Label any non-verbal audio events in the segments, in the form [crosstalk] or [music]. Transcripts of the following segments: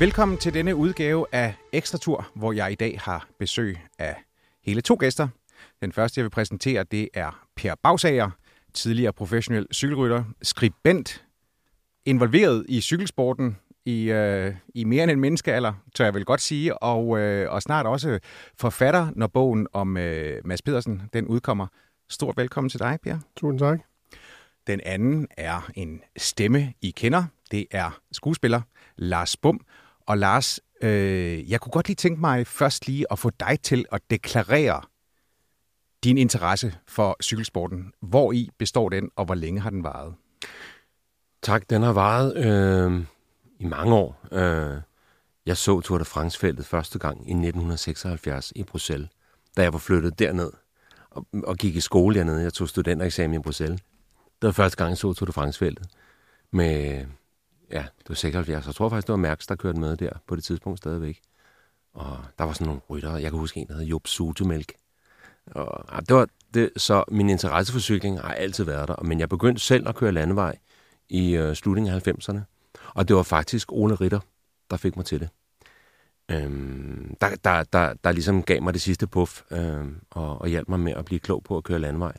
Velkommen til denne udgave af Ekstra Tur, hvor jeg i dag har besøg af hele to gæster. Den første, jeg vil præsentere, det er Per Bagsager, tidligere professionel cykelrytter, skribent, involveret i cykelsporten i, øh, i mere end en menneskealder, tør jeg vel godt sige, og, øh, og snart også forfatter, når bogen om øh, Mads Pedersen den udkommer. Stort velkommen til dig, Per. Tusind tak. Den anden er en stemme, I kender. Det er skuespiller Lars Bum. Og Lars, øh, jeg kunne godt lige tænke mig først lige at få dig til at deklarere din interesse for cykelsporten. Hvor i består den, og hvor længe har den varet? Tak, den har varet øh, i mange år. Øh, jeg så Tour de France-feltet første gang i 1976 i Bruxelles, da jeg var flyttet derned og, og gik i skole dernede. Jeg tog studentereksamen i Bruxelles. Det var første gang, jeg så Tour de France-feltet med ja, det var 76. Jeg tror faktisk, det var Mærks, der kørte med der på det tidspunkt stadigvæk. Og der var sådan nogle ryttere. Jeg kan huske en, der hed Job Sutemælk. Og, ja, det var, det, så min interesse for cykling har altid været der. Men jeg begyndte selv at køre landevej i øh, slutningen af 90'erne. Og det var faktisk Ole Ritter, der fik mig til det. Øhm, der, der, der, der ligesom gav mig det sidste puff øhm, og, og hjalp mig med at blive klog på at køre landevej.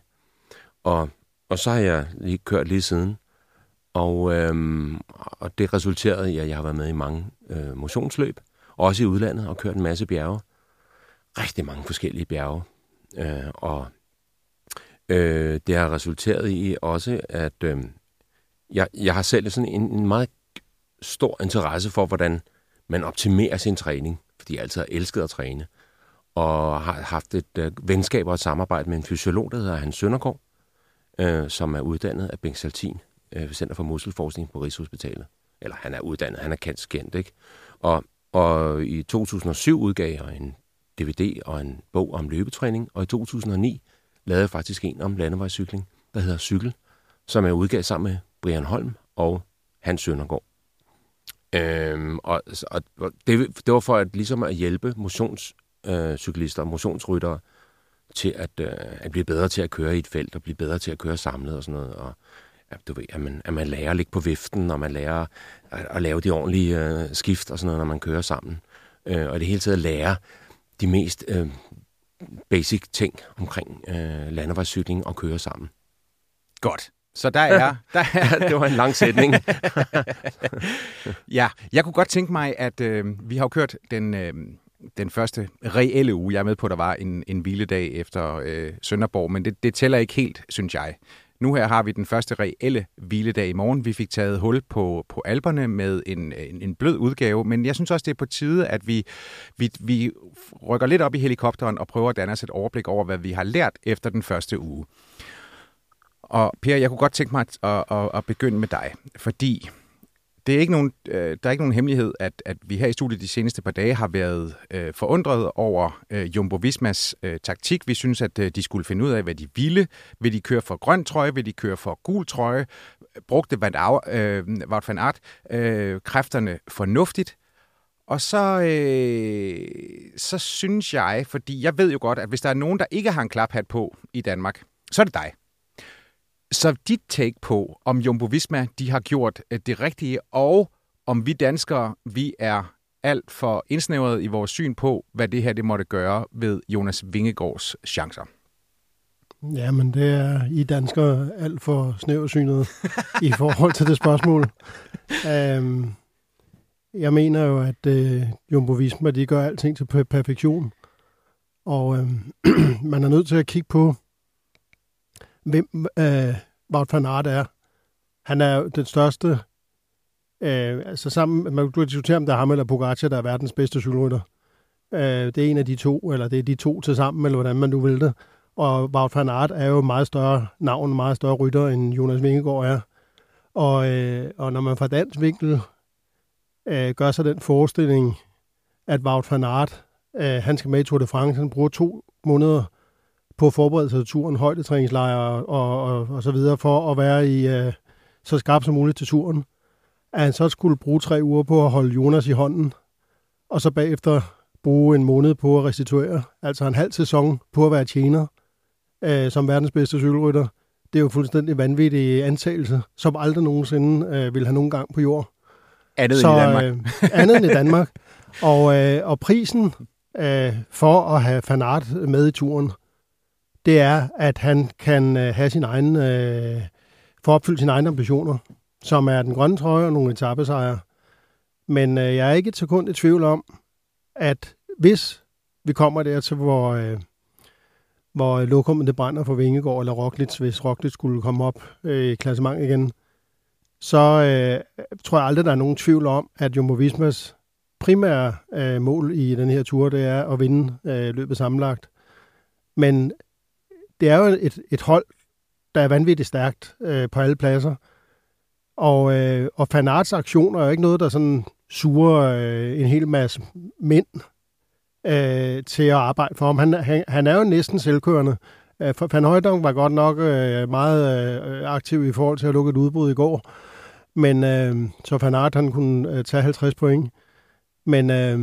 Og, og så har jeg lige kørt lige siden. Og, øhm, og det resulterede i, at jeg har været med i mange øh, motionsløb, også i udlandet, og kørt en masse bjerge. Rigtig mange forskellige bjerge. Øh, og øh, det har resulteret i også, at øh, jeg, jeg har selv sådan en, en meget stor interesse for, hvordan man optimerer sin træning, fordi jeg altid har elsket at træne, og har haft et øh, venskab og et samarbejde med en fysiolog, der hedder Hans Søndergaard, øh, som er uddannet af Bengt Saltin øh, Center for Muskelforskning på Rigshospitalet. Eller han er uddannet, han er kendt kendt, ikke? Og, og i 2007 udgav jeg en DVD og en bog om løbetræning, og i 2009 lavede jeg faktisk en om landevejscykling, der hedder Cykel, som jeg udgav sammen med Brian Holm og Hans Søndergaard. Øhm, og, og det, det var for at, ligesom at hjælpe motionscyklister, øh, motionsryttere, til at, øh, at blive bedre til at køre i et felt, og blive bedre til at køre samlet og sådan noget. Og ja, du ved, at man, at man lærer at ligge på viften, og man lærer at, at lave de ordentlige øh, skift og sådan noget, når man kører sammen. Øh, og i det hele taget lære de mest øh, basic ting omkring øh, landevejscykling og køre sammen. Godt. Så der er... [laughs] Der er det var en lang sætning. [laughs] ja, jeg kunne godt tænke mig, at øh, vi har jo kørt den... Øh, den første reelle uge. Jeg er med på, at der var en, en hviledag efter øh, Sønderborg, men det, det tæller ikke helt, synes jeg. Nu her har vi den første reelle hviledag i morgen. Vi fik taget hul på, på alberne med en, en, en blød udgave, men jeg synes også, det er på tide, at vi, vi, vi rykker lidt op i helikopteren og prøver at danne os et overblik over, hvad vi har lært efter den første uge. Og Per, jeg kunne godt tænke mig at, at, at begynde med dig, fordi det er ikke nogen, øh, der er ikke nogen hemmelighed, at, at vi her i studiet de seneste par dage har været øh, forundret over øh, Jumbo Vismas øh, taktik. Vi synes, at øh, de skulle finde ud af, hvad de ville. Vil de køre for grøn trøje? Vil de køre for gul trøje? Brugte Van, Au, øh, Wout van Aert øh, kræfterne fornuftigt? Og så, øh, så synes jeg, fordi jeg ved jo godt, at hvis der er nogen, der ikke har en klaphat på i Danmark, så er det dig. Så dit take på, om Jumbo Visma de har gjort øh, det rigtige, og om vi danskere, vi er alt for indsnævret i vores syn på, hvad det her det måtte gøre ved Jonas Vingegaards chancer. Ja, men det er I danskere alt for snæversynet i forhold til det spørgsmål. Øhm, jeg mener jo, at øh, Jumbo Visma, de gør alting til perfektion. Og øh, [clears throat] man er nødt til at kigge på, hvem øh, Wout van Aert er. Han er den største, øh, altså sammen, man kan diskutere, om det er ham eller Pogacar, der er verdens bedste cykelrytter. Øh, det er en af de to, eller det er de to til sammen, eller hvordan man nu vil det. Og Wout van Aert er jo meget større navn, meget større rytter, end Jonas Vingegaard er. Og, øh, og når man fra dansk vinkel øh, gør sig den forestilling, at Wout van Aert, øh, han skal med i Tour de France, han bruger to måneder på at forberede sig til turen, højdetræningslejre og, og, og, og så videre, for at være i øh, så skarp som muligt til turen. At han så skulle bruge tre uger på at holde Jonas i hånden, og så bagefter bruge en måned på at restituere, altså en halv sæson på at være tjener øh, som verdens bedste cykelrytter. Det er jo fuldstændig vanvittig antagelse, som aldrig nogensinde øh, vil have nogen gang på jord. Andet så, end i Danmark. øh, andet end i Danmark. Og, øh, og prisen øh, for at have Fanart med i turen, det er, at han kan øh, have sin egen, øh, få opfyldt sine egne ambitioner, som er den grønne trøje og nogle etappesejre. Men øh, jeg er ikke et sekund i tvivl om, at hvis vi kommer der til, hvor, øh, hvor lokummet det brænder for Vingegård eller Roglic, hvis Roglic skulle komme op øh, i klassement igen, så øh, tror jeg aldrig, der er nogen tvivl om, at Jumbo Vismas primære øh, mål i den her tur, det er at vinde øh, løbet sammenlagt. Men det er jo et, et hold, der er vanvittigt stærkt øh, på alle pladser. Og, øh, og Fanarts aktioner er jo ikke noget, der sådan suger øh, en hel masse mænd øh, til at arbejde for ham. Han, han, han er jo næsten selvkørende. Øh, Van Højdong var godt nok øh, meget øh, aktiv i forhold til at lukke et udbrud i går. Men øh, så Van Aert, han kunne øh, tage 50 point. Men, øh,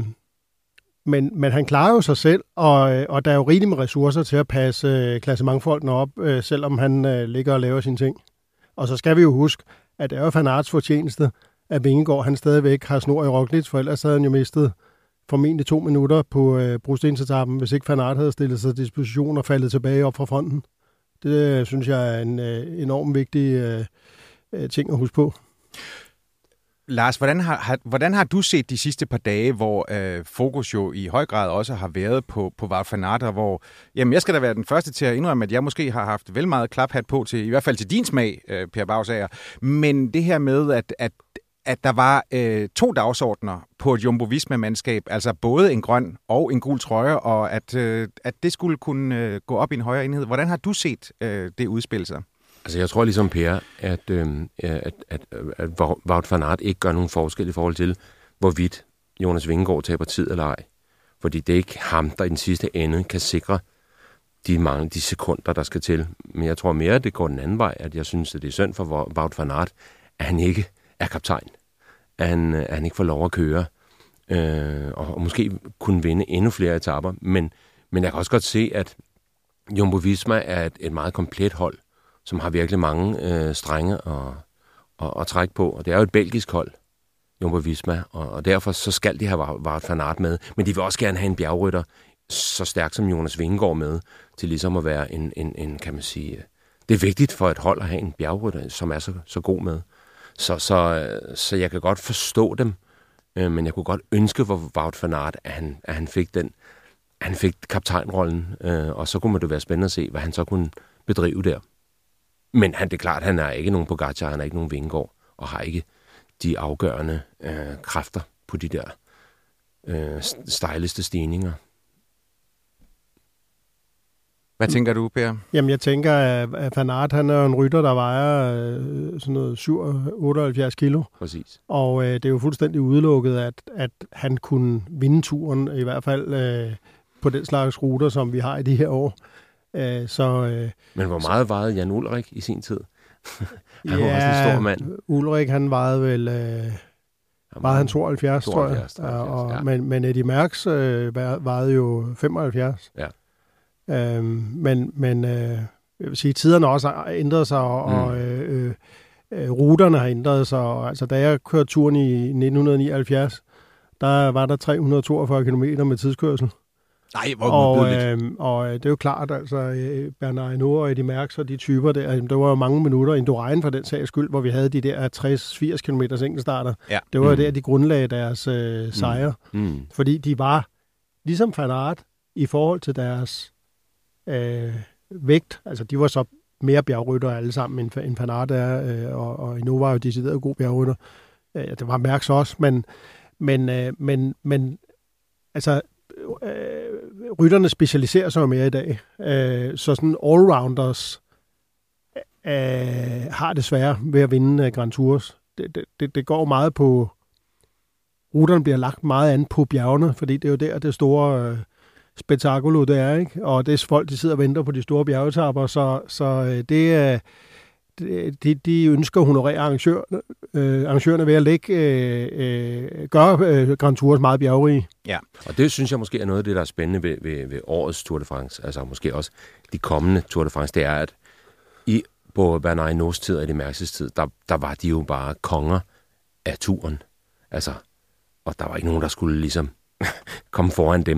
men, men han klarer jo sig selv, og, øh, og der er jo rigeligt med ressourcer til at passe øh, klassementfolkene op, øh, selvom han øh, ligger og laver sine ting. Og så skal vi jo huske, at det er jo fanarts fortjeneste, at Vingegaard han stadigvæk har snor i Roglic, for ellers havde han jo mistet formentlig to minutter på øh, brostensetappen, hvis ikke Fanart havde stillet sig til disposition og faldet tilbage op fra fronten. Det øh, synes jeg er en øh, enormt vigtig øh, øh ting at huske på. Lars, hvordan har, har, hvordan har du set de sidste par dage, hvor øh, fokus jo i høj grad også har været på, på Varfanata, hvor jamen, jeg skal da være den første til at indrømme, at jeg måske har haft vel meget klaphat på, til, i hvert fald til din smag, øh, Per Bagsager. Men det her med, at, at, at der var øh, to dagsordner på et Jumbo Visma-mandskab, altså både en grøn og en gul trøje, og at, øh, at det skulle kunne øh, gå op i en højere enhed. Hvordan har du set øh, det udspille sig? Altså jeg tror ligesom Per, at, øh, at, at, at Wout van Aert ikke gør nogen forskel i forhold til, hvorvidt Jonas Vingegaard taber tid eller ej. Fordi det er ikke ham, der i den sidste ende kan sikre de mange de sekunder, der skal til. Men jeg tror mere, at det går den anden vej, at jeg synes, at det er synd for Wout van Aert, at han ikke er kaptajn. At han, øh, at han ikke får lov at køre. Øh, og, og måske kunne vinde endnu flere etapper. Men, men jeg kan også godt se, at Jumbo Visma er et, et meget komplet hold som har virkelig mange øh, strenge at, at, at trække på. Og det er jo et belgisk hold, Jumbo Visma, og, og derfor så skal de have Wout van Aert med. Men de vil også gerne have en bjergrytter så stærk som Jonas Vingegaard med, til ligesom at være en, en, en kan man sige... Øh, det er vigtigt for et hold at have en bjergrytter, som er så, så god med. Så, så, øh, så jeg kan godt forstå dem, øh, men jeg kunne godt ønske for Wout van Aert, at han, at han fik den han fik kaptajnrollen, øh, og så kunne det være spændende at se, hvad han så kunne bedrive der. Men han, det er klart, han er ikke nogen Pogacar, han er ikke nogen Vingård, og har ikke de afgørende øh, kræfter på de der øh, stejleste stigninger. Hvad tænker du, Per? Jamen, jeg tænker, at Van Aert, han er en rytter, der vejer øh, sådan noget 78 kilo. Præcis. Og øh, det er jo fuldstændig udelukket, at, at han kunne vinde turen, i hvert fald øh, på den slags ruter, som vi har i de her år. Øh, så, øh, Men hvor meget så, vejede Jan Ulrik i sin tid? [laughs] han ja, var også en stor mand. Ulrik, han vejede vel... Øh, var han 72, 72 tror jeg. 72, og, ja. men, men Eddie Merckx øh, vejede jo 75. Ja. Øhm, men men øh, jeg vil sige, tiderne også har ændret sig, og, mm. og øh, øh, ruterne har ændret sig. Og, altså, da jeg kørte turen i 1979, der var der 342 km med tidskørsel. Nej, hvor Og, modbydeligt. øh, og det er jo klart, altså øh, Bernard Hinault og Eddie Merckx og de typer der, der var jo mange minutter i Indurain for den sags skyld, hvor vi havde de der 60-80 km enkeltstarter. Ja. Det var jo Mm. der, de grundlagde deres øh, sejre, Mm. fordi de var ligesom Van Aert i forhold til deres øh, vægt. Altså, de var så mere bjergrytter alle sammen, end, end Van Aert er, øh, og, og Hinault var jo decideret god bjergrytter. Øh, det var Merckx også, men, men, øh, men, men altså, øh, rytterne specialiserer sig jo mere i dag. Øh, så sådan allrounders øh, har det svære ved at vinde øh, Grand Tours. Det, det, det, det går meget på... Ruterne bliver lagt meget an på bjergene, fordi det er jo der, det store øh, spektakulo det er, ikke? Og det er folk, de sidder og venter på de store bjergetapper, så, så øh, det er... De, de ønsker at honorere arrangør, øh, arrangørerne ved at lægge, øh, øh, gøre øh, Grand Tours meget bjergrige. Og det synes jeg måske er noget af det, der er spændende ved, ved, ved årets Tour de France, altså måske også de kommende Tour de France, det er, at i på Bernard Hinaults tid og i det Mærkses tid, der, der var de jo bare konger af turen. Altså, og der var ikke nogen, der skulle ligesom [laughs] komme foran dem.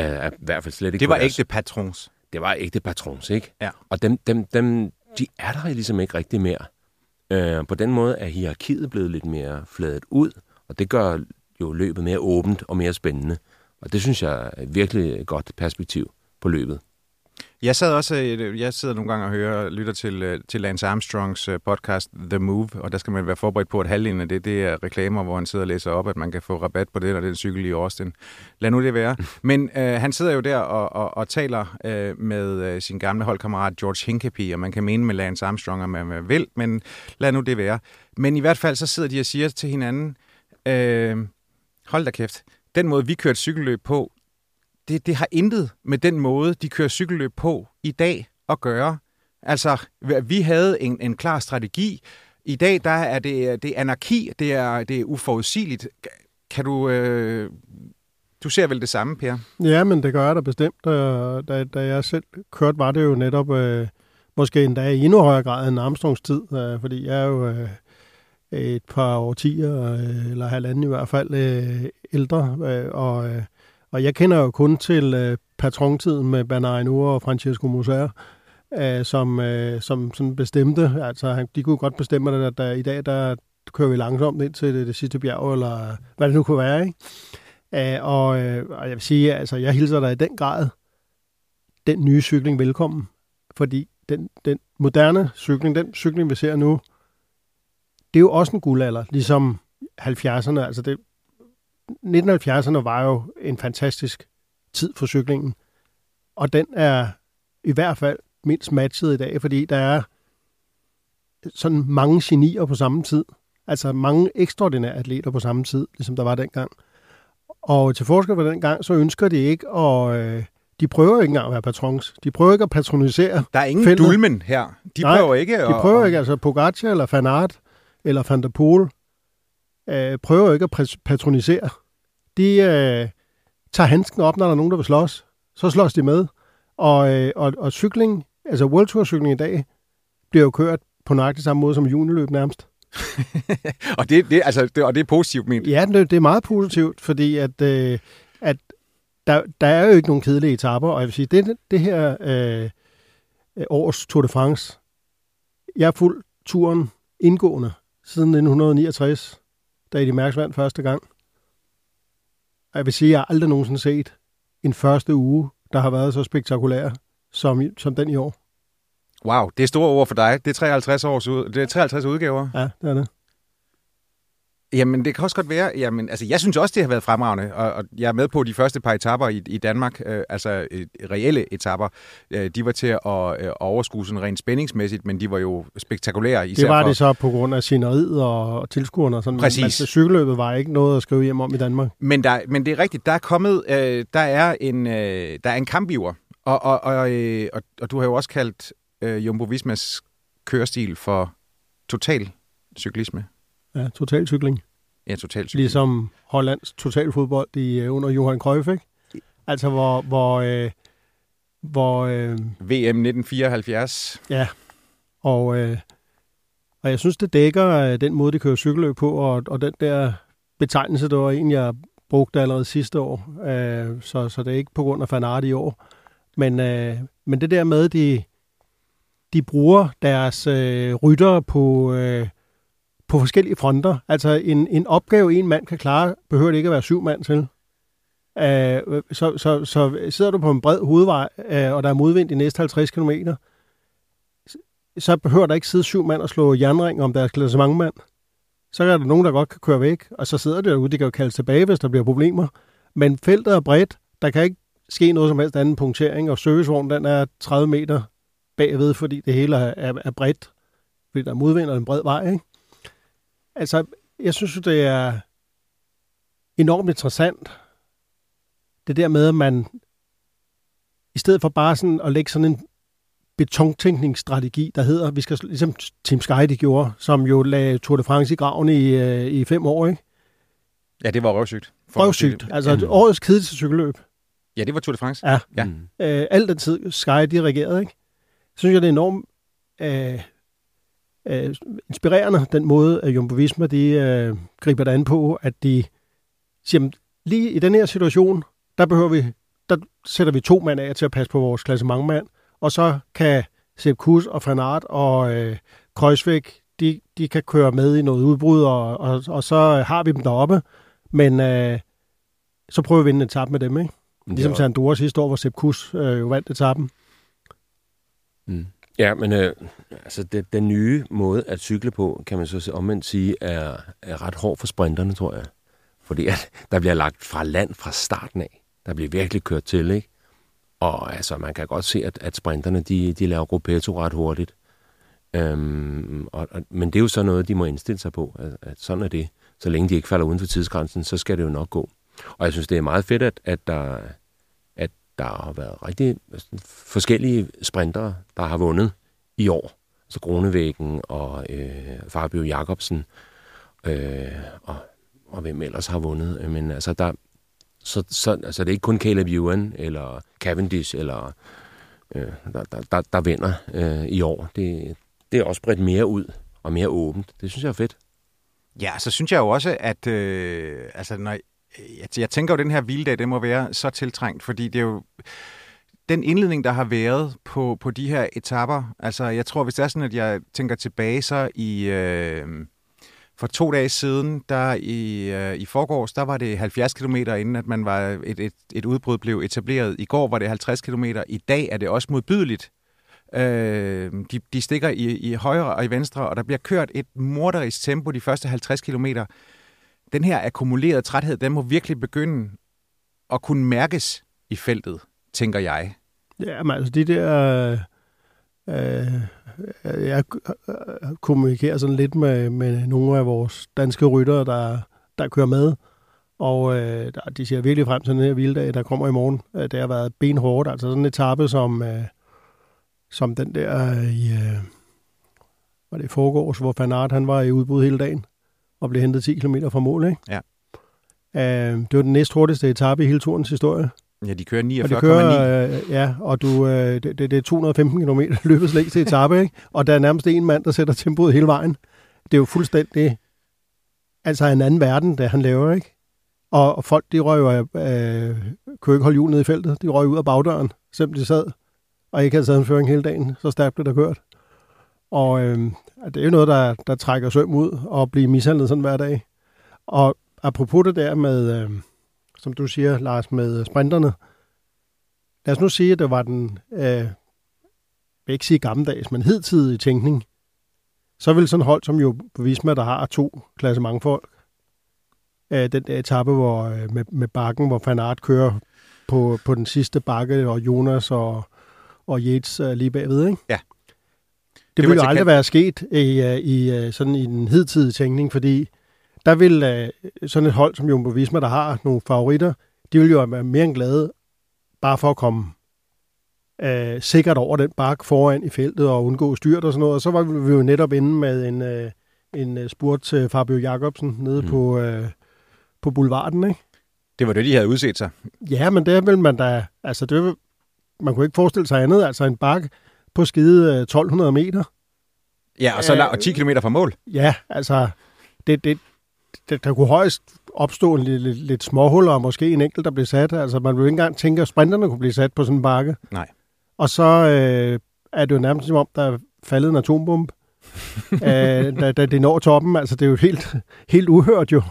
Uh, I hvert fald slet ikke Det var deres- ægte patrons. det var ægte patrons, ikke? Ja. Og dem, dem, dem, de er der ligesom ikke rigtig mere. Øh, på den måde er hierarkiet blevet lidt mere fladet ud, og det gør jo løbet mere åbent og mere spændende. Og det synes jeg er et virkelig godt perspektiv på løbet. Jeg sad også, øh, jeg sidder nogle gange og hører, lytter til, øh, til Lance Armstrongs øh, podcast The Move, og der skal man være forberedt på, at halvdelen af det, det er reklamer, hvor han sidder og læser op, at man kan få rabat på det, når det er en cykel i Austin. Lad nu det være. [laughs] Men øh, han sidder jo der og, og, og taler øh, med øh, sin gamle holdkammerat George Hincapie, og man kan mene med Lance Armstrong, at man man vil, men lad nu det være. Men i hvert fald så sidder de og siger til hinanden, øh, hold da kæft, den måde vi kørte cykelløb på, det, det har intet med den måde, de kører cykelløb på i dag at gøre. Altså, vi havde en, en klar strategi. I dag, der er det, det er anarki, det er, det er uforudsigeligt. Kan du... Øh, du ser vel det samme, Per? Ja, men det gør jeg da bestemt. Da, Da, da jeg selv kørte, var det jo netop øh, måske endda i endnu højere grad end Armstrongs tid, øh, fordi jeg er jo øh, et par årtier, øh, eller halvanden i hvert fald, øh, ældre, øh, og, øh, og jeg kender jo kun til øh, patrontiden med Bernardino og Francesco Moser, øh, som, øh, som sådan bestemte, altså han, de kunne godt bestemme, at der, der, i dag der kører vi langsomt ind til det, det sidste bjerg, eller hvad det nu kunne være, ikke? Uh, og, øh, og jeg vil sige, altså, jeg hilser dig i den grad den nye cykling velkommen. Fordi den, den moderne cykling, den cykling, vi ser nu, det er jo også en guldalder, ligesom 70'erne. Altså det, 1970'erne var jo en fantastisk tid for cyklingen. Og den er i hvert fald mindst matchet i dag, fordi der er sådan mange genier på samme tid. Altså mange ekstraordinære atleter på samme tid, ligesom der var dengang. Og til forskel for den gang, så ønsker de ikke at... Øh, de prøver ikke engang at være patrons. De prøver ikke at patronisere. Der er ingen Feltet. dulmen her. De Nej, prøver ikke at... De prøver ikke, altså Pogacar eller Van Aert eller Van der Poel, øh, prøver ikke at patronisere. De øh, tager handsken op, når der er nogen, der vil slås. Så slås de med. Og, øh, og, og cykling, altså World Tour cykling i dag, bliver jo kørt på nøjagtig samme måde som juniløb nærmest. [laughs] og, det, det, altså, det, og det er positivt ment. Ja, det, det er meget positivt, fordi at, øh, at der, der er jo ikke nogen kedelige etapper, og jeg vil sige, det, det her øh, års Tour de France, jeg har fulgt turen indgående siden 1969, da Eddie Merckx vandt første gang. Og jeg vil sige, at jeg har aldrig nogensinde set en første uge, der har været så spektakulær som, som den i år. Wow, det er store ord for dig. Det er 53, års det er 53 udgaver. Ja, det er det. Jamen, det kan også godt være. Jamen, altså, jeg synes også, det har været fremragende, og, og jeg er med på de første par etapper i, i Danmark, øh, altså øh, reelle etapper. Øh, de var til at øh, overskue sådan rent spændingsmæssigt, men de var jo spektakulære. Især Det var for, det så på grund af sceneriet og, og tilskuerne. Og sådan. Præcis. Men, altså, cykelløbet var ikke noget at skrive hjem om i Danmark. Men, der, men det er rigtigt, der er kommet, øh, der er en, øh, der er en kampiver, og, og, og, øh, og, og du har jo også kaldt øh, Jumbo Vismas kørestil for total cyklisme. Ja, totalcykling. Ja, total cyklisme. Ligesom Hollands totalfodbold i, øh, under Johan Cruyff, ikke? Altså, hvor, hvor, øh, hvor øh, VM 1974. ja, og, øh, og jeg synes, det dækker øh, den måde, de kører cykelløb på, og, og den der betegnelse, der var en, jeg brugte allerede sidste år, øh, så, så det er ikke på grund af fanart i år. Men, øh, men det der med, de, de bruger deres øh, rytter på, øh, på forskellige fronter. Altså en, en opgave, en mand kan klare, behøver det ikke at være syv mand til. Øh, så, så, så sidder du på en bred hovedvej, øh, og der er modvind de næste 50 km, så behøver der ikke sidde syv mand og slå jernring om deres klassementmand. Så er der nogen, der godt kan køre væk, og så sidder de derude, de kan jo kalde tilbage, hvis der bliver problemer. Men feltet er bredt, der kan ikke ske noget som helst anden punktering, og servicevognen den er 30 meter bagved, fordi det hele er, er, er bredt, fordi der er modvind og en bred vej. Ikke? Altså, jeg synes jo, det er enormt interessant, det der med, at man i stedet for bare sådan at lægge sådan en betontænkningsstrategi, der hedder, vi skal ligesom Team Sky de gjorde, som jo lagde Tour de France i graven i, øh, i fem år, ikke? Ja, det var røvsygt. For røvsygt. Altså mm. årets kedeligste cykelløb. Ja, det var Tour de France. Ja. ja. Mm. Øh, alt den tid Sky de regerede, ikke? synes jeg, det er enormt øh, øh, inspirerende, den måde, at Jumbo Visma de, øh, griber det an på, at de siger, lige i den her situation, der behøver vi, der sætter vi to mand af til at passe på vores klassementmand, og så kan Sepp Kuss og Fanart og øh, Kreuzvæk, de, de kan køre med i noget udbrud, og, og, og så har vi dem deroppe, men øh, så prøver vi at vinde en etape med dem, ikke? Ligesom Sandora sidste år, hvor Sepp Kuss øh, jo vandt etappen. Mm. Ja, men øh, altså det, den nye måde at cykle på, kan man så omvendt sige, er, er ret hård for sprinterne, tror jeg. Fordi at der bliver lagt fra land fra starten af. Der bliver virkelig kørt til, ikke? Og altså, man kan godt se, at, at sprinterne, de, de laver gruppetto ret hurtigt. Øhm, og, og, men det er jo så noget, de må indstille sig på, at, at sådan er det. Så længe de ikke falder uden for tidsgrænsen, så skal det jo nok gå. Og jeg synes, det er meget fedt, at, at der, der har været rigtig forskellige sprintere, der har vundet i år. Altså så Grunevæggen og øh, Fabio Jacobsen øh, og, og hvem ellers har vundet. Men altså, der, så, så altså, det er ikke kun Caleb Ewan eller Cavendish, eller, øh, der, der, der, der vinder øh, i år. Det, det er også bredt mere ud og mere åbent. Det synes jeg er fedt. Ja, så synes jeg jo også, at øh, altså, når, Øh, jeg, jeg tænker jo, at den her hviledag, det må være så tiltrængt, fordi det er jo den indledning, der har været på, på de her etapper. Altså, jeg tror, hvis det er sådan, at jeg tænker tilbage, så i... Øh, for to dage siden, der i, øh, i forgårs, der var det 70 km inden, at man var et, et, et udbrud blev etableret. I går var det 50 km. I dag er det også modbydeligt. Øh, de, de stikker i, i højre og i venstre, og der bliver kørt et morderisk tempo de første 50 kilometer den her akkumulerede træthed, den må virkelig begynde at kunne mærkes i feltet, tænker jeg. Ja, men altså de der... Øh, øh jeg øh, øh, kommunikerer sådan lidt med, med nogle af vores danske ryttere, der, der kører med, og øh, der, de ser virkelig frem til den her vilddag, der kommer i morgen. Det har været benhårdt, altså sådan en etape som, øh, som den der i... Øh, var det foregårs, hvor Fanart han var i udbud hele dagen og blev hentet 10 km fra mål, ikke? Ja. Uh, det var den næst hurtigste etape i hele turens historie. Ja, de kører 49,9. kører, uh, ja, og du, uh, det, det, er 215 km [laughs] løbets længste etape, ikke? Og der er nærmest en mand, der sætter tempoet hele vejen. Det er jo fuldstændig altså en anden verden, det han laver, ikke? Og, og folk, de røg jo, øh, kunne ikke holde hjulet ned i feltet. De røg ud af bagdøren, selvom de sad og ikke havde en føring hele dagen. Så stærkt blev der kørt. Og øh, det er jo noget, der, der trækker søm ud og bliver mishandlet sådan hver dag. Og apropos det der med, øh, som du siger, Lars, med øh, sprinterne. Lad os nu sige, at det var den, øh, jeg vil ikke sige gammeldags, men hidtidige tænkning. Så vil sådan hold som jo på Visma, der har to klasse mange folk, øh, den der etape hvor, øh, med, med bakken, hvor Fanart kører på, på den sidste bakke, og Jonas og, og Yates øh, lige bagved, ikke? Ja. Det, ville jo aldrig være sket i, øh, i, øh, sådan i den hidtidige tænkning, fordi der vil uh, sådan et hold som Jumbo Visma, der har nogle favoritter, de vil jo være mere end glade bare for at komme uh, sikkert over den bakke foran i feltet og undgå styrt og sådan noget. Og så var vi jo netop inde med en, uh, en spurt til Fabio Jacobsen nede mm. på, uh, på boulevarden, ikke? Det var det, de havde udset sig. Ja, men det vil man da... Altså, det, man kunne ikke forestille sig andet. Altså en bakke, på skide 1200 øh, meter. Ja, og så øh, og 10 km fra mål. Ja, altså, det, det, det, der kunne højst opstå en lidt, lidt, lidt småhuller, og måske en enkelt, der bliver sat. Altså, man vil ikke engang tænke, at sprinterne kunne blive sat på sådan en bakke. Nej. Og så øh, er det jo nærmest som om, der er faldet en atombombe, [laughs] øh, da, da det når toppen. Altså, det er jo helt, helt uhørt jo.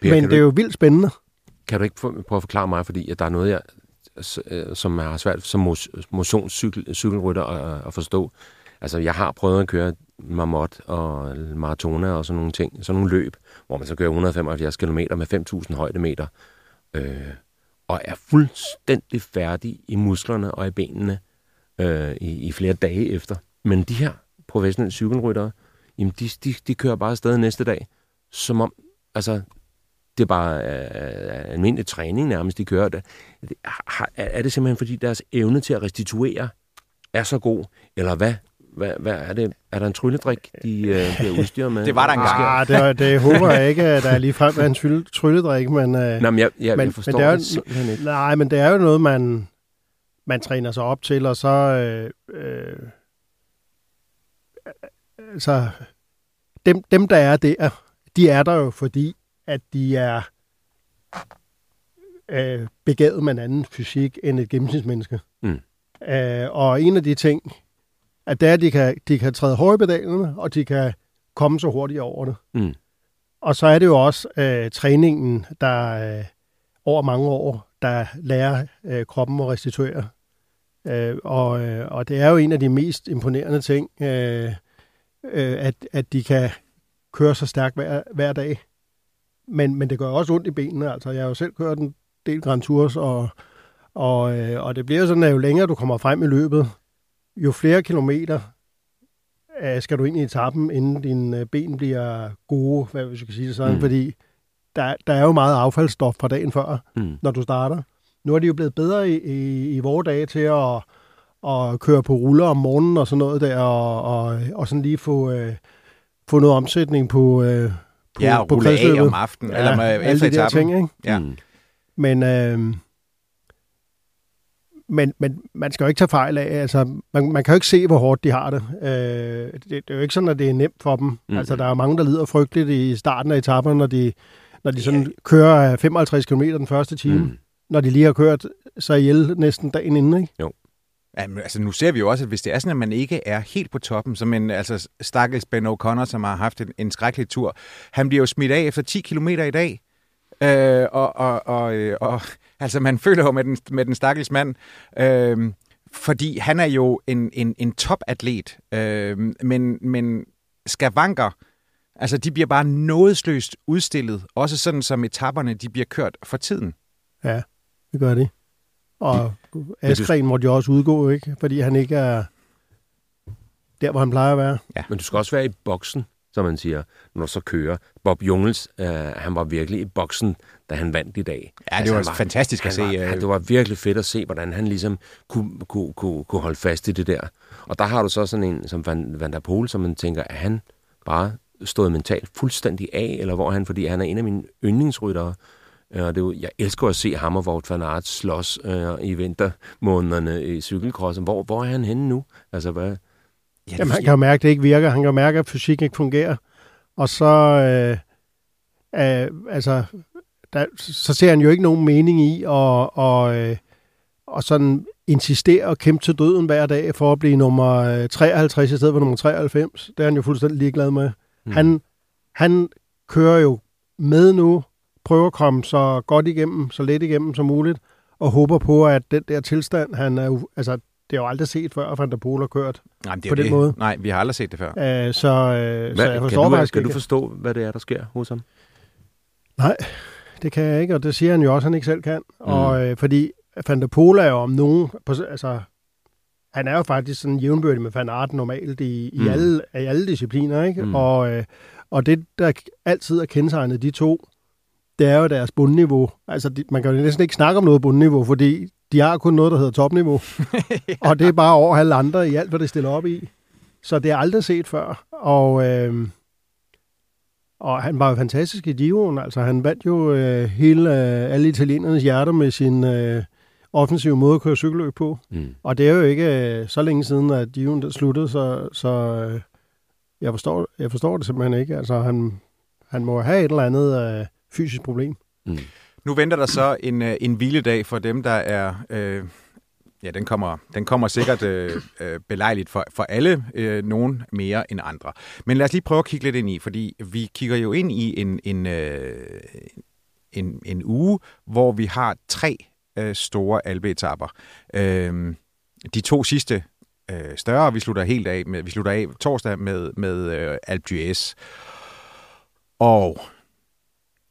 Per, Men det er jo vildt spændende. kan du ikke prøve at forklare mig, fordi at der er noget, jeg, øh, Øh, som har svært som motionscykelrytter at, øh, at forstå. Altså, jeg har prøvet at køre marmot og maratona og sådan nogle ting, sådan nogle løb, hvor man så kører 175 km med 5.000 højdemeter, øh, og er fuldstændig færdig i musklerne og i benene øh, i, i flere dage efter. Men de her professionelle cykelryttere, jamen de, de, de kører bare afsted næste dag, som om, altså, det er bare øh, almindelig træning nærmest, de kører det. Er, er det simpelthen, fordi deres evne til at restituere er så god, eller hvad? Hvad, hvad er det? Er der en trylledrik, de øh, bliver udstyret med? [laughs] Det var der engang. Ah, det, det håber jeg ikke, at der er lige frem er en trylle- trylledrik, men... Øh, Nå, men jeg, jeg, Men- jeg forstår men det er jo- det simpelthen ikke. Nej, men det er jo noget, man, man træner sig op til, og så... Øh, øh, altså, dem, dem, der er der, de er der jo, fordi at de er øh, begavet med en anden fysik end et gennemsnitsmenneske. Mm. Øh, og en af de ting, at det er, at de kan, de kan træde hårdt i pedalerne, og de kan komme så hurtigt over det. Mm. Og så er det jo også øh, træningen, der øh, over mange år, der lærer øh, kroppen at restituere. Øh, og, øh, og det er jo en af de mest imponerende ting, øh, øh, at, at de kan køre så stærkt hver, hver dag. Men, men det gør også ondt i benene. Altså, jeg har jo selv kørt en del Grand Tours, og, og, øh, og det bliver sådan, at jo længere du kommer frem i løbet, jo flere kilometer øh, skal du ind i etappen, inden dine øh, ben bliver gode, hvad hvis jeg kan sige det sådan, Mm. fordi der, der er jo meget affaldsstof fra dagen før, Mm. når du starter. Nu er de jo blevet bedre i, i, i vores dage til at, at køre på ruller om morgenen og sådan noget der, og, og, og sådan lige få, øh, få noget omsætning på, øh, på, Ja, på rulle af om aftenen, eller med alle efter de der etappen. ting, ikke? Ja. Mm. Men, øh, men, men man skal jo ikke tage fejl af, altså, man, man kan jo ikke se, hvor hårdt de har det. Øh, det. Det er jo ikke sådan, at det er nemt for dem. Mm. Altså, der er jo mange, der lider frygteligt i starten af etapperne, når de, når de sådan kører 55 km den første time, mm. Når de lige har kørt sig ihjel næsten dagen inden, ikke? Ja, Jamen, altså, nu ser vi jo også, at hvis det er sådan, at man ikke er helt på toppen, som en altså, stakkels Ben O'Connor, som har haft en, en skrækkelig tur, han bliver jo smidt af efter 10 km i dag. Øh, og, og, og, øh, og [laughs] altså, man føler jo med den, med den stakkels mand, øh, fordi han er jo en, en, en topatlet, øh, men, men skavanker, altså de bliver bare nådesløst udstillet, også sådan som etaperne, de bliver kørt for tiden. Ja, det gør det. Og Askren måtte jo også udgå, ikke? Fordi han ikke er der, hvor han plejer at være. Men du skal også være i boksen, som man siger, når du så kører. Bob Jungels, øh, han var virkelig i boksen, da han vandt i dag. Ja, det var han fantastisk at se, Var, øh. det var virkelig fedt at se, hvordan han ligesom kunne, kunne, kunne, kunne holde fast i det der. Og der har du så sådan en som Van, Van der Pol, som man tænker, er han bare stået mentalt fuldstændig af, eller hvor er han, fordi han er en af mine yndlingsryttere. Øh, Og det er jo, jeg elsker at se ham og Wout van Aert slås øh, i vintermånederne i cykelcrossen. Hvor, hvor er han henne nu? Altså, hvad? Ja, Jamen, han kan jo mærke, at det ikke virker. Han kan jo mærke, at fysikken ikke fungerer. Og så, øh, øh, altså, der, så ser han jo ikke nogen mening i at og, øh, og sådan insistere og kæmpe til døden hver dag for at blive nummer øh, 53 i stedet for nummer 93. Det er han jo fuldstændig ligeglad med. Mm. Han, han kører jo med nu, prøver at komme så godt igennem, så let igennem som muligt, og håber på, at den der tilstand, han er, altså, det er jo aldrig set før, at Van der Pol har kørt. Nej, det er på den det. måde. Nej, vi har aldrig set det før. Øh, så, øh, så Hvad, jeg kan forstår du, faktisk kan du forstå, hvad det er, der sker hos ham? Nej, det kan jeg ikke, og det siger han jo også, at han ikke selv kan. Mm. Og øh, fordi Van der Pol er jo om nogen, på, altså, han er jo faktisk sådan jævnbørdig med Van Aert normalt i, i, Mm. alle, i alle discipliner, ikke? Mm. Og, øh, og det, der altid er kendetegnet de to, det er jo deres bundniveau. Altså, de, man kan jo næsten ikke snakke om noget bundniveau, fordi de har kun noget, der hedder topniveau. [laughs] ja. Og det er bare over alle andre i alt, hvad det stiller op i. Så det er aldrig set før. Og, øh, og han var jo fantastisk i Giroen. Altså, han vandt jo øh, hele, øh, alle italienernes hjerter med sin øh, offensive måde at køre cykelløb på. Mm. Og det er jo ikke øh, så længe siden, at Giroen sluttede, så, så øh, jeg, forstår, jeg forstår det simpelthen ikke. Altså, han, han må have et eller andet øh, fysisk problem. Mm. Nu venter der så en, øh, en hviledag for dem, der er... Øh, ja, den kommer, den kommer sikkert øh, øh, belejligt for, for alle, øh, nogen mere end andre. Men lad os lige prøve at kigge lidt ind i, fordi vi kigger jo ind i en, en, øh, en, en uge, hvor vi har tre øh, store albeetapper. Øh, de to sidste øh, større, vi slutter helt af med, vi slutter af torsdag med, med øh, Alpe d'Huez. Og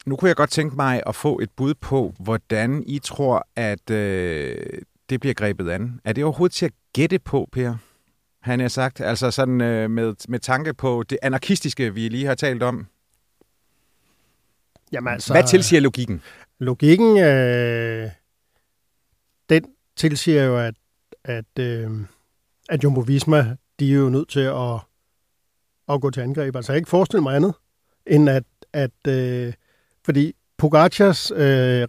nu kunne jeg godt tænke mig at få et bud på, hvordan I tror, at øh, det bliver grebet an. Er det overhovedet til at gætte på, Per? Han har sagt, altså sådan øh, med, med tanke på det anarkistiske, vi lige har talt om. Jamen altså, Hvad tilsiger logikken? Logikken, øh, den tilsiger jo, at, at, øh, at Jumbo Visma, de er jo nødt til at, at gå til angreb. Altså jeg kan ikke forestille mig andet, end at, at øh, fordi Pogacars øh,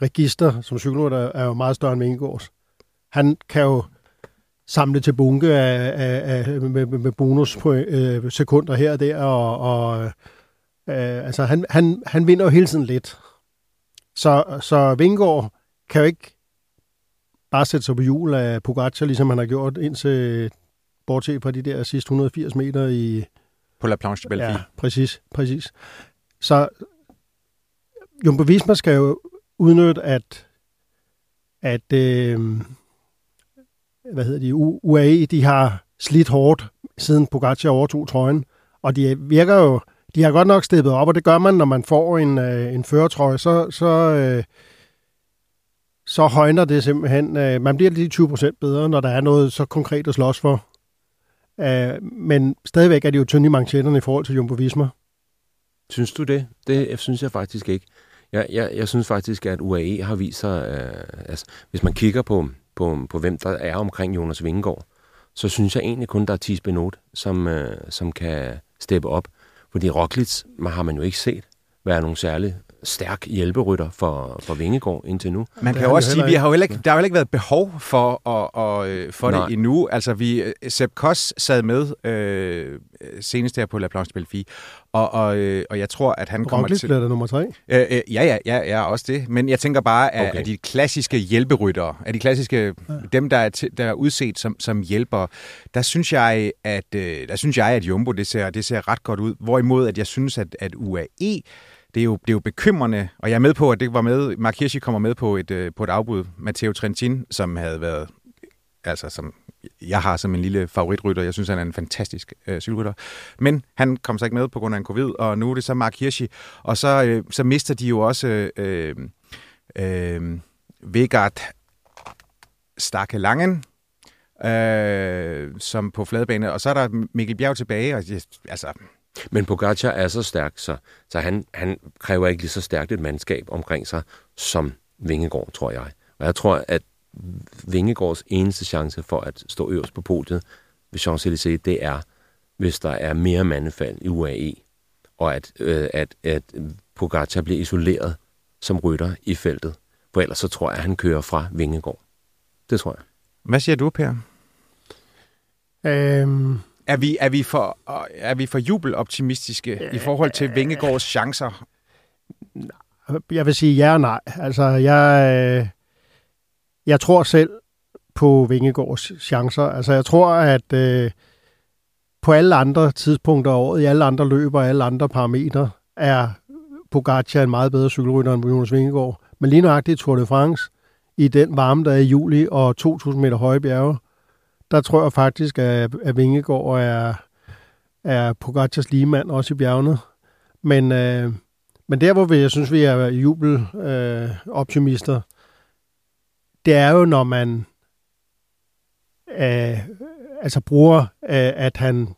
register som cykelrytter er jo meget større end Vingegaards. Han kan jo samle til bunke af, af, af, med, med bonus på øh, sekunder her og der, og, og øh, altså han, han, han vinder jo hele tiden lidt. Så, så Vingegaard kan jo ikke bare sætte sig på hjul af Pogacar, ligesom han har gjort indtil bortset fra de der sidste 180 meter i... På La Planche de Belleville. Ja, præcis, præcis. Så Jumbo Visma skal jo udnytte, at, at øh, hvad hedder de, UAE, de har slidt hårdt, siden Pogacar overtog trøjen. Og de virker jo, de har godt nok steppet op, og det gør man, når man får en, øh, en føretrøje, så, så, øh, så højner det simpelthen. Øh, man bliver lige 20 procent bedre, når der er noget så konkret at slås for. Øh, men stadigvæk er de jo tynde i manchetterne i forhold til Jumbo Visma. Synes du det? Det synes jeg faktisk ikke. Jeg, jeg, jeg synes faktisk, at UAE har vist sig, øh, altså, hvis man kigger på, på, på, hvem der er omkring Jonas Vingegaard, så synes jeg egentlig kun, der er Thies Benot, som, øh, som kan steppe op. Fordi Roglic har man jo ikke set være nogen særlig stærk hjælperytter for, for Vingegaard indtil nu. Man kan jo også sige, at vi har jo ikke, der har jo ikke været behov for, og, og, øh, for det endnu. Altså, vi, øh, Sepp Koss sad med øh, senest her på La Planche Belfi, og, og, øh, og jeg tror, at han kommer til... bliver der nummer tre? Øh, øh, ja, ja, ja, ja, også det. Men jeg tænker bare, at, okay. at de klassiske hjælperyttere, at de klassiske, ja. dem, der er, til, der er udset som, som hjælper, der synes jeg, at, øh, der synes jeg, at Jumbo, det ser, det ser ret godt ud. Hvorimod, at jeg synes, at, at UAE det er, jo, det er jo bekymrende, og jeg er med på, at det var med, Mark Hirschi kommer med på et, øh, på et afbud, Matteo Trentin, som havde været, altså som jeg har som en lille favoritrytter. Jeg synes, han er en fantastisk øh, cykelrytter. Men han kom så ikke med på grund af en covid, og nu er det så Mark Hirschi. Og så, øh, så mister de jo også øh, øh, Vegard Stakke Langen, øh, som på fladbane. Og så er der Mikkel Bjerg tilbage, og altså, men Pogacar er så stærk, så, så han, han kræver ikke lige så stærkt et mandskab omkring sig, som Vingegaard, tror jeg. Og jeg tror, at Vingegaards eneste chance for at stå øverst på podiet ved Champs-Élysées, det er, hvis der er mere mandefald i UAE, og at, øh, at, at Pogacar bliver isoleret som rytter i feltet. For ellers så tror jeg, at han kører fra Vingegaard. Det tror jeg. Hvad siger du, Per? Øhm, er vi, er vi for, er vi for jubeloptimistiske ja, i forhold til Vingegaards chancer? Jeg vil sige ja og nej. Altså, jeg, jeg tror selv på Vingegaards chancer. Altså, jeg tror, at øh, på alle andre tidspunkter af året, i alle andre løber, alle andre parametre, er Pogacar en meget bedre cykelrytter end Jonas Vingegaard. Men lige nøjagtigt Tour de France, i den varme, der er i juli, og 2.000 meter høje bjerge, der tror jeg faktisk, at, at Vingegaard er, er Pogacars ligemand også i bjergene. Men, øh, men der, hvor vi, jeg synes, vi er jubeloptimister, øh, det er jo, når man øh, altså bruger, øh, at han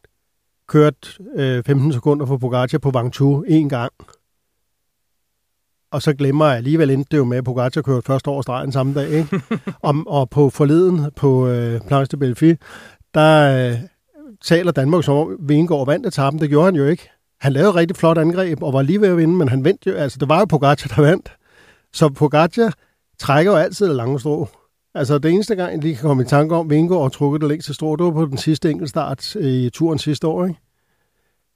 kørt øh, 15 sekunder for Pogacar på Vangtu en gang, og så glemmer jeg alligevel endte det jo med, at Pogacar kørte første år stregen samme dag. Ikke? [laughs] Om, og på forleden på øh, Planche de Belfi, der øh, taler Danmark som om Vingegaard vandt etappen. Det gjorde han jo ikke. Han lavede et rigtig flot angreb og var lige ved at vinde, men han vandt jo. Altså, det var jo Pogacar, der vandt. Så Pogacar trækker jo altid det lange strå. Altså, det eneste gang, jeg lige kan komme i tanke om, Vingegaard og trukket det længste strå, det var på den sidste enkeltstart i turen sidste år. Ikke?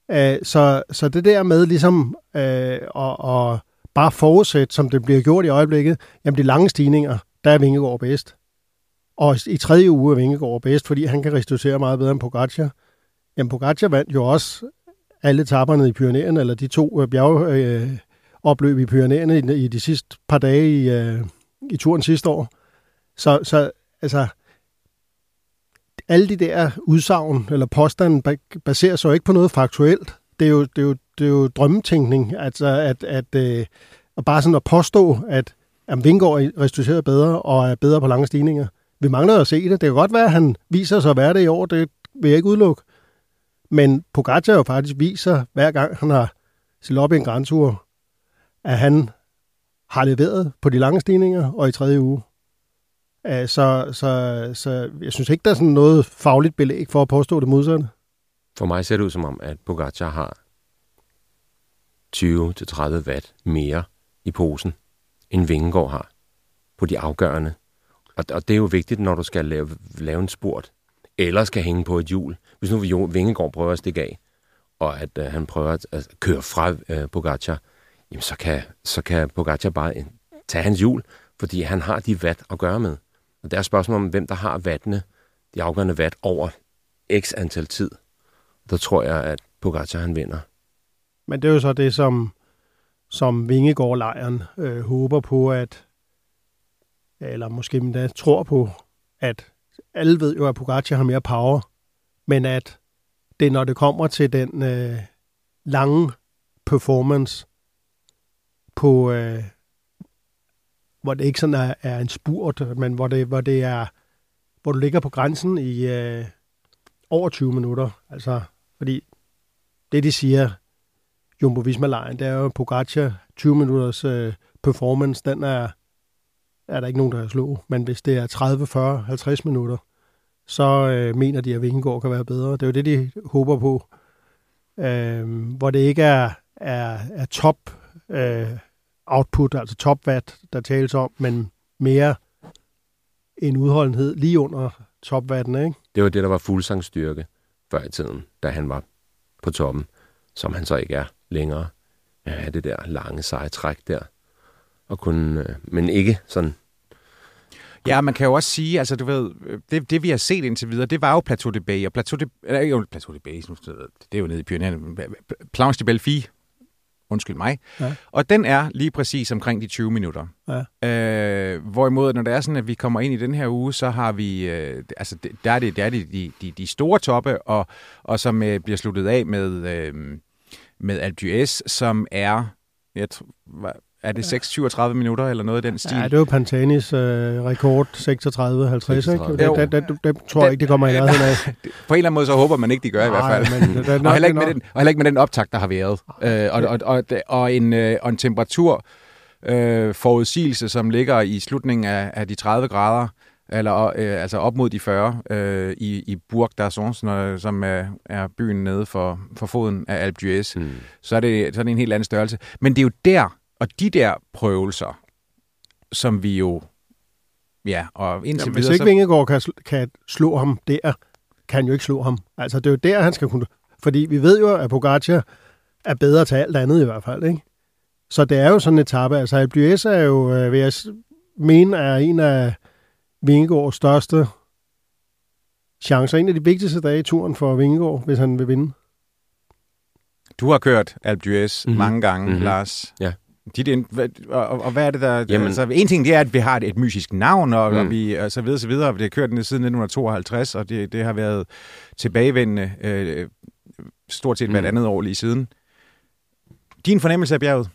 Uh, så, så det der med ligesom uh, at, at bare forudsætte, som det bliver gjort i øjeblikket, jamen de lange stigninger, der er Vingegaard bedst. Og i tredje uge er Vingegaard bedst, fordi han kan restituere meget bedre end Pogacar. Jamen Pogacar vandt jo også alle taberne i Pyrenæerne, eller de to øh, bjergopløb øh, i Pyrenæerne i, i de sidste par dage i, øh, i turen sidste år. Så, så altså, alle de der udsagn eller påstanden baserer sig jo ikke på noget faktuelt. Det er jo, det er jo, det er jo drømmetænkning, altså at, at, øh, at bare sådan at påstå, at at Vingård restituerer bedre og er bedre på lange stigninger. Vi mangler at se det. Det kan godt være, at han viser sig at være det i år. Det vil jeg ikke udelukke. Men Pogacar jo faktisk viser, hver gang han har stillet op i en græntur, at han har leveret på de lange stigninger og i tredje uge. Så, så, så jeg synes ikke, der er sådan noget fagligt belæg for at påstå det modsatte. For mig ser det ud som om, at Pogacar har 20-30 watt mere i posen, end Vingegaard har på de afgørende. Og, og det er jo vigtigt, når du skal lave, lave en spurt, eller skal hænge på et hjul. Hvis nu Vingegaard prøver at stikke af, og at øh, han prøver at, at køre fra øh, Pogacar, jamen så kan, så kan Pogacar bare øh, tage hans hjul, fordi han har de watt at gøre med. Og det er spørgsmålet om, hvem der har vattene, de afgørende watt over x antal tid. Der tror jeg, at Pogacar han vinder. Men det er jo så det, som, som Vingegård-lejren øh, håber på, at eller måske endda tror på, at alle ved jo, at Pogacar har mere power, men at det, når det kommer til den øh, lange performance på, øh, hvor det ikke sådan er, er en spurt, men hvor det, hvor det er, hvor du ligger på grænsen i øh, over 20 minutter. Altså, fordi det, de siger, Jumbo visma lejen det er jo Pogacar 20 minutters øh, performance, den er, er der ikke nogen, der har slået. Men hvis det er 30, 40, 50 minutter, så øh, mener de, at Vingegaard kan være bedre. Det er jo det, de håber på. Øh, hvor det ikke er, er, er top øh, output, altså top watt, der tales om, men mere en udholdenhed lige under topvatten, ikke? Det var det, der var fuldsangstyrke før i tiden, da han var på toppen, som han så ikke er længere. Ja, det der lange, seje træk der. Og kun, øh, men ikke sådan Ja, man kan jo også sige, altså du ved, det, det vi har set indtil videre, det var jo Plateau de Bay, og Plateau de, eller, jo, Plateau de Bay, det er jo nede i Pyrenæerne, Planche de Belfi, undskyld mig, ja. og den er lige præcis omkring de 20 minutter. Ja. Øh, hvorimod, når det er sådan, at vi kommer ind i den her uge, så har vi, øh, altså der er det, der er det de, de, de store toppe, og, og som øh, bliver sluttet af med, øh, med Alpe som er, jeg tror, er det 6-37 minutter eller noget af den stil? Ja, det er jo Pantanis øh, rekord 36-50, ikke? Det, det, det, det, tror jeg ikke, det kommer i nærheden af. [laughs] På en eller anden måde, så håber man ikke, de gør Nej, i hvert fald. Men, det, det, [laughs] og, heller ikke med den, og heller ikke med den optakt, der har været. Øh, og, og, og, og, en, øh, og en temperatur øh, forudsigelse, som ligger i slutningen af, af de 30 grader, eller øh, altså op mod de 40 øh, i, i Bourg d'Arsons, som er, er byen nede for, for foden af Alpe d'Huez, mm. så, er det, så er det en helt anden størrelse. Men det er jo der, og de der prøvelser, som vi jo... Ja, og indtil Jamen, videre... Hvis ikke så... Vingegaard kan, kan slå ham der, kan han jo ikke slå ham. Altså, det er jo der, han skal kunne... Fordi vi ved jo, at Pogacar er bedre til alt andet i hvert fald, ikke? Så det er jo sådan en etape. Altså, Alpe er jo, øh, vil jeg mene, er en af Vingegaards største chancer. En af de vigtigste dage i turen for Vingegaard, hvis han vil vinde. Du har kørt Alpe d'Huez mm-hmm. mange gange, mm-hmm. Lars. Ja. Dit ind, og, og, hvad er det der... Jamen, altså, en ting det er, at vi har et, et musisk navn, og, mm. og vi og så videre, så videre. Det har kørt den siden 1952, og det, det har været tilbagevendende øh, stort set mm. hvert andet år lige siden. Din fornemmelse af bjerget?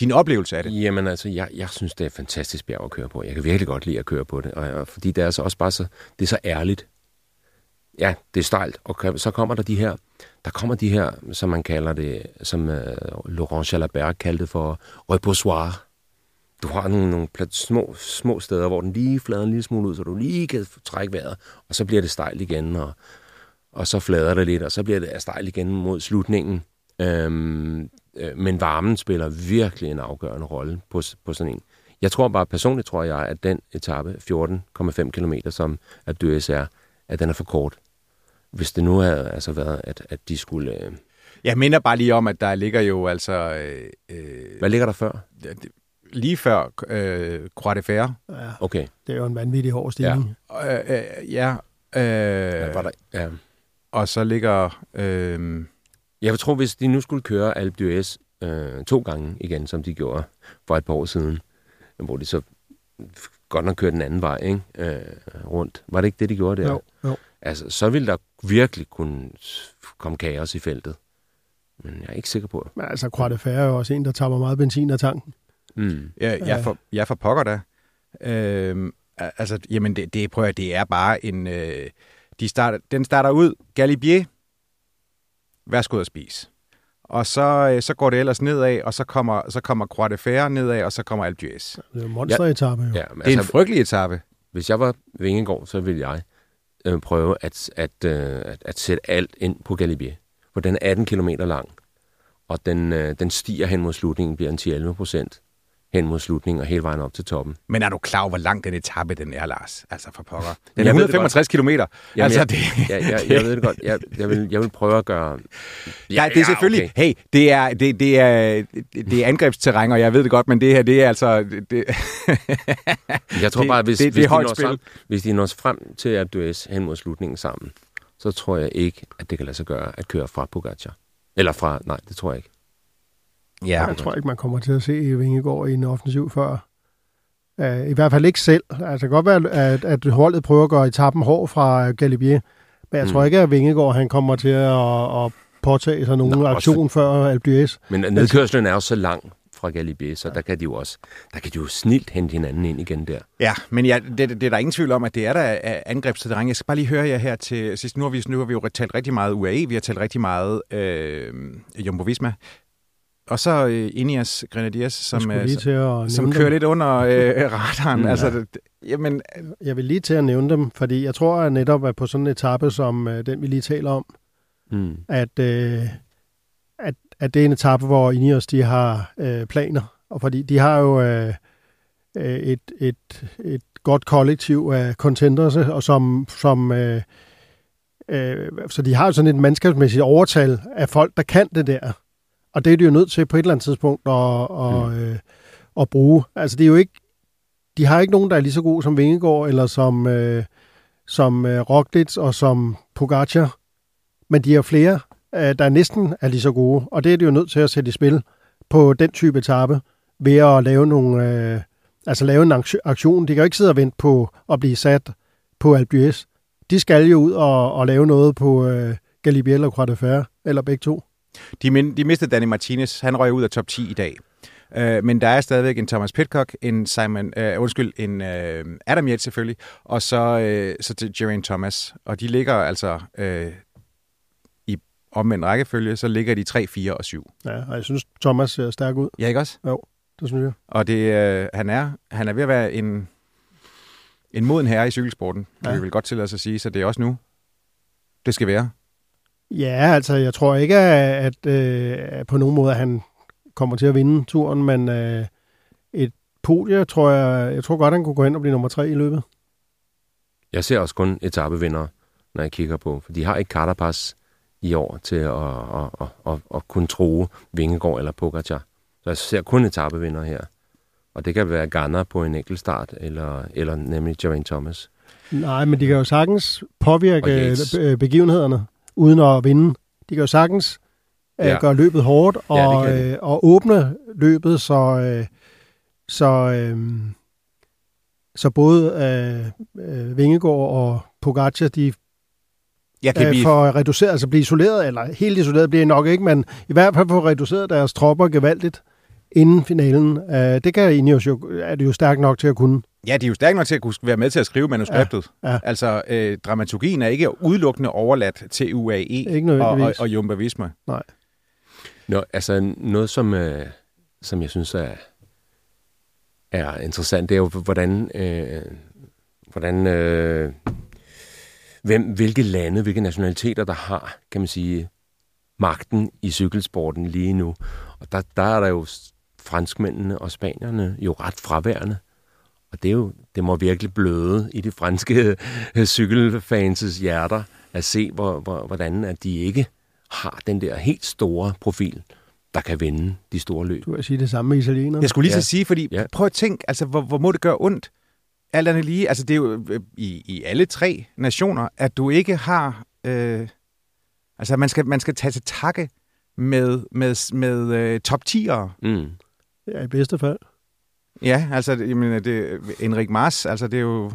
Din oplevelse af det? Jamen altså, jeg, jeg synes, det er et fantastisk bjerg at køre på. Jeg kan virkelig godt lide at køre på det, og, og fordi det er så også bare så, det er så ærligt. Ja, det er stejlt, og så kommer der de her der kommer de her, som man kalder det, som uh, Laurent Jalabert kaldte for reposoir. Du har nogle, nogle små, små steder, hvor den lige flader en lille smule ud, så du lige kan trække vejret, og så bliver det stejlt igen, og, og så flader det lidt, og så bliver det stejlt igen mod slutningen. Øhm, øh, men varmen spiller virkelig en afgørende rolle på, på sådan en. Jeg tror bare, personligt tror jeg, at den etape, 14,5 km, som at DSR, at den er for kort hvis det nu havde altså været, at, at de skulle... Øh... Jeg minder bare lige om, at der ligger jo altså... Øh, øh, Hvad ligger der før? lige før øh, Croix de Fer. Ja, Okay. det er jo en vanvittig hård stigning. Øh, øh, ja. Øh, Ja, var der, ja. Og så ligger... Øh, Jeg vil tro, hvis de nu skulle køre Alpe d'Huez øh, to gange igen, som de gjorde for et par år siden, hvor de så godt nok kørte den anden vej ikke? Øh, rundt. Var det ikke det, de gjorde der? Jo, jo. Altså, så ville der virkelig kunne komme kaos i feltet. Men jeg er ikke sikker på det. Men altså, Croix de er jo også en, der tager meget benzin af tanken. Mm. jeg, jeg, for, jeg for pokker da. Øh, altså, jamen, det, det, prøver jeg, det er bare en... Øh, de starter, den starter ud, Galibier, værsgo at spise. Og så, øh, så går det ellers nedad, og så kommer, så kommer Croix de Fer nedad, og så kommer Alpe d'Huez. Det er en monsteretappe, jo. Ja, men Det er en altså, frygtelig etape. hvis jeg var Vingegaard, så ville jeg øh, prøve at, at, øh, at, at sætte alt ind på Galibier. For den er 18 km lang, og den, øh, den stiger hen mod slutningen, bliver en 10-11 procent hen mod slutningen og hele vejen op til toppen. Men er du klar over, hvor lang den etape den er, Lars? Altså for pokker. Den er ved det 165 kilometer. Jamen, altså, jeg, det, jeg, jeg, jeg [laughs] ved det godt. Jeg, jeg, vil, jeg vil prøve at gøre... Ja, det er selvfølgelig. Okay. Hey, det er, det, det, er, det er angrebsterræn, og jeg ved det godt, men det her, det er altså... Det, [laughs] Jeg tror Det- bare, hvis, det- det hvis, de højt når sammen, hvis de når frem til Alpe d'Huez hen mod slutningen sammen, så tror jeg ikke, at det kan lade sig gøre at køre fra Pogacar. Eller fra... Nej, det tror jeg ikke. Ja, Jeg tror ikke, man kommer til at se Vingegaard i en offensiv før. Uh, I hvert fald ikke selv. Altså, det kan godt være, at, at holdet prøver at gøre etappen hård fra Galibier. Men jeg Mm. tror ikke, at Vingegaard han kommer til at, at påtage sig nogen Nå, også aktion før Alpe d'Huez. Men nedkørslen er jo så lang fra Galibier, så der kan de jo også... Der kan de jo snilt hente hinanden ind igen der. ja, men ja, det, det er der ingen tvivl om, at det er der af angrebsterræn. Jeg skal bare lige høre jer her til sidst. Nu har vi, nu har vi jo talt rigtig meget UAE, vi har talt rigtig meget øh, Jumbo Visma. Og så øh, Ineos Grenadiers, Som, som, øh, lige til at som nævne kører dem. lidt under øh, radaren. Mm. altså, det, jamen, Jeg vil lige til at nævne dem, fordi jeg tror at netop, at på sådan en etape som øh, den, vi lige taler om, Mm. at, øh, at, at det er en etape, hvor Ineos de har øh, planer. Og fordi de har jo øh, øh, et, et, et godt kollektiv af contenders, og som, som øh, øh, så de har jo sådan et mandskabsmæssigt overtal af folk, der kan det der. Og det er de jo nødt til på et eller andet tidspunkt at, at, øh, at bruge. Altså det er jo ikke, de har ikke nogen, der er lige så gode som Vingegaard, eller som, øh, som øh, Roglic og som Pogacar. Men de har flere, øh, der næsten er lige så gode. Og det er de jo nødt til at sætte i spil på den type etape ved at lave nogle, øh, altså lave en aktion-. De kan jo ikke sidde og vente på at blive sat på Alpe. De skal jo ud og, og lave noget på øh, Galibier eller Croix de Fer, eller begge to. De, min, de mistede Danny Martinez. Han røg ud af top 10 i dag. Uh, men der er stadigvæk en Thomas Pitcock, en Simon, uh, undskyld, en uh, Adam Yates selvfølgelig, og så, uh, så til Geraint Thomas. Og de ligger altså uh, i omvendt rækkefølge, så ligger de 3, 4 og 7. Ja, og jeg synes, Thomas ser stærk ud. Ja, ikke også? Det synes jeg. Og det, uh, han, er, han er ved at være en, en moden herre i cykelsporten, ja. Vi vil godt til os at sige, så det er også nu, det skal være. Ja, altså jeg tror ikke, at, at øh, på nogen måde at han kommer til at vinde turen, men øh, et podie, tror jeg, jeg tror godt, han kunne gå hen og blive nummer tre i løbet. Jeg ser også kun etapevinder, når jeg kigger på, for de har ikke Carapaz i år til at, at, at, at, at kunne tro Vingegaard eller Pogacar. Så jeg ser kun etapevinder her. Og det kan være Garner på en enkelt start, eller, eller nemlig Geraint Thomas. Nej, men de kan jo sagtens påvirke øh, begivenhederne uden at vinde. De kan jo sagtens øh, Ja. gøre løbet hårdt og, Ja, øh, og åbne løbet, så, øh, så, øh, så både øh, øh, Vingegaard og Pogacar, de Jeg kan øh, blive får reduceret, altså blive isoleret, eller helt isoleret bliver nok ikke, men i hvert fald få reduceret deres tropper gevaldigt inden finalen. Øh, det kan Ineos jo, er det jo stærkt nok til at kunne. Ja, de er jo stærke nok til at kunne være med til at skrive manuskriptet. Ja, ja. Altså, øh, dramaturgien er ikke udelukkende overladt til UAE Ikke og, og, og Jumbo Visma. Nå, altså noget, som, øh, som jeg synes er, er interessant, det er jo, hvordan, øh, hvordan øh, hvem, hvilke lande, hvilke nationaliteter, der har, kan man sige, magten i cykelsporten lige nu. Og der, der er der jo franskmændene og spanierne jo ret fraværende. Og det, er jo, det må virkelig bløde i de franske øh, cykelfanses hjerter at se, hvor, hvor, hvordan at de ikke har den der helt store profil, der kan vinde de store løb. Du vil sige det samme med italienerne. Jeg skulle lige Ja. så sige, fordi Ja. prøv at tænke, altså, hvor, hvor må det gøre ondt? Alt andet lige, altså det er jo øh, i, i alle tre nationer, at du ikke har, øh, altså man skal, man skal tage til takke med, med, med øh, top 10'ere. Mm. Ja, i bedste fald. Ja, altså, jeg mener, det, Enrik Mars, altså det er jo...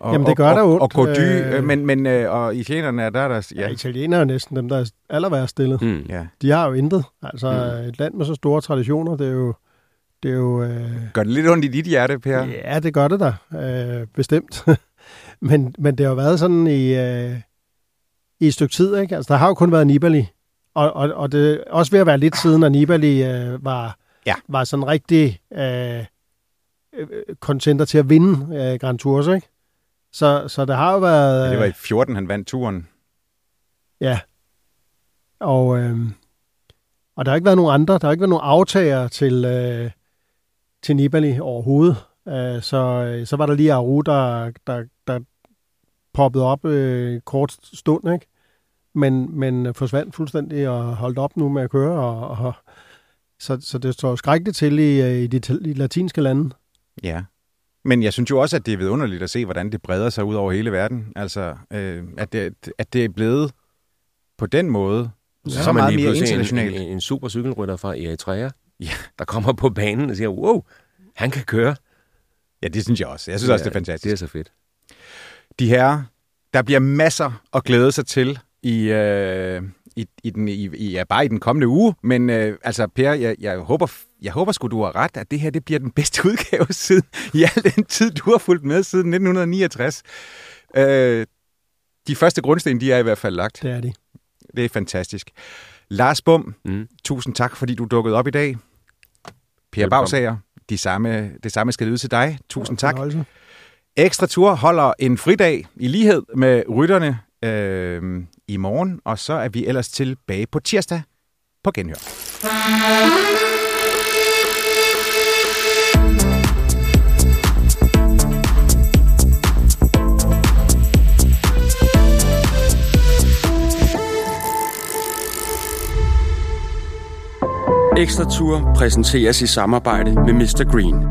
Og, Jamen, det gør og, da og, ondt, Og Gody, øh. øh, men, men øh, og italienerne er der, der Ja, ja, italienere er næsten dem, der er aller værst stillet. Mm. ja, De har jo intet. Altså, Mm. et land med så store traditioner, det er jo... Det er jo øh, gør det lidt ondt i dit hjerte, Per? Ja, det gør det da. Øh, bestemt. [laughs] men, men det har jo været sådan i, øh, i et stykke tid, ikke? Altså, der har jo kun været Nibali. Og, og, og det er også ved at være lidt siden, at Nibali øh, var, Ja. var sådan rigtig øh, øh, contenter til at vinde øh, Grand Tours, ikke? Så, så det har jo været... Ja, det var i øh, 14, han vandt turen. Ja. Og, øh, og der har ikke været nogen andre, der har ikke været nogen aftager til, øh, til Nibali overhovedet. Øh, så, øh, så var der lige Aru, der, der, der poppede op øh, kort stund, ikke? Men, men forsvandt fuldstændig og holdt op nu med at køre. Og, og, så, så det står skrækkeligt til i, øh, i de, i de latinske lande. Ja. Men jeg synes jo også, at det er vidunderligt at se, hvordan det breder sig ud over hele verden. Altså, øh, at, det, at det er blevet på den måde Så, så man meget lige mere pludselig internationalt. En, en, en super cykelrytter fra Eritrea, Ja. der kommer på banen og siger, wow, han kan køre. Ja, det synes jeg også. Jeg synes også, det er fantastisk. Det er så fedt. De her, der bliver masser at glæde sig til i, øh, i, i, den, i, i ja, bare i den kommende uge. Men øh, altså, Per, jeg, jeg håber, jeg håber sgu, du har ret, at det her det bliver den bedste [laughs] udgave siden, i al den tid, du har fulgt med siden 1969. Øh, de første grundsten, de er i hvert fald lagt. Det er de. Det er fantastisk. Lars Bum, Mm. tusind tak, fordi du dukkede op i dag. Per Velkommen. Bagsager, de samme, det samme skal lyde til dig. Tusind tak. Ekstra Tur holder en fridag i lighed med rytterne øh, i morgen, og så er vi ellers tilbage på tirsdag på Genhør. Ekstra Tour præsenteres i samarbejde med Mr. Green.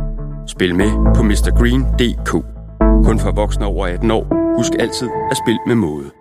Spil med på mrgreen.dk. Kun for voksne over 18 år. Husk altid at spille med måde.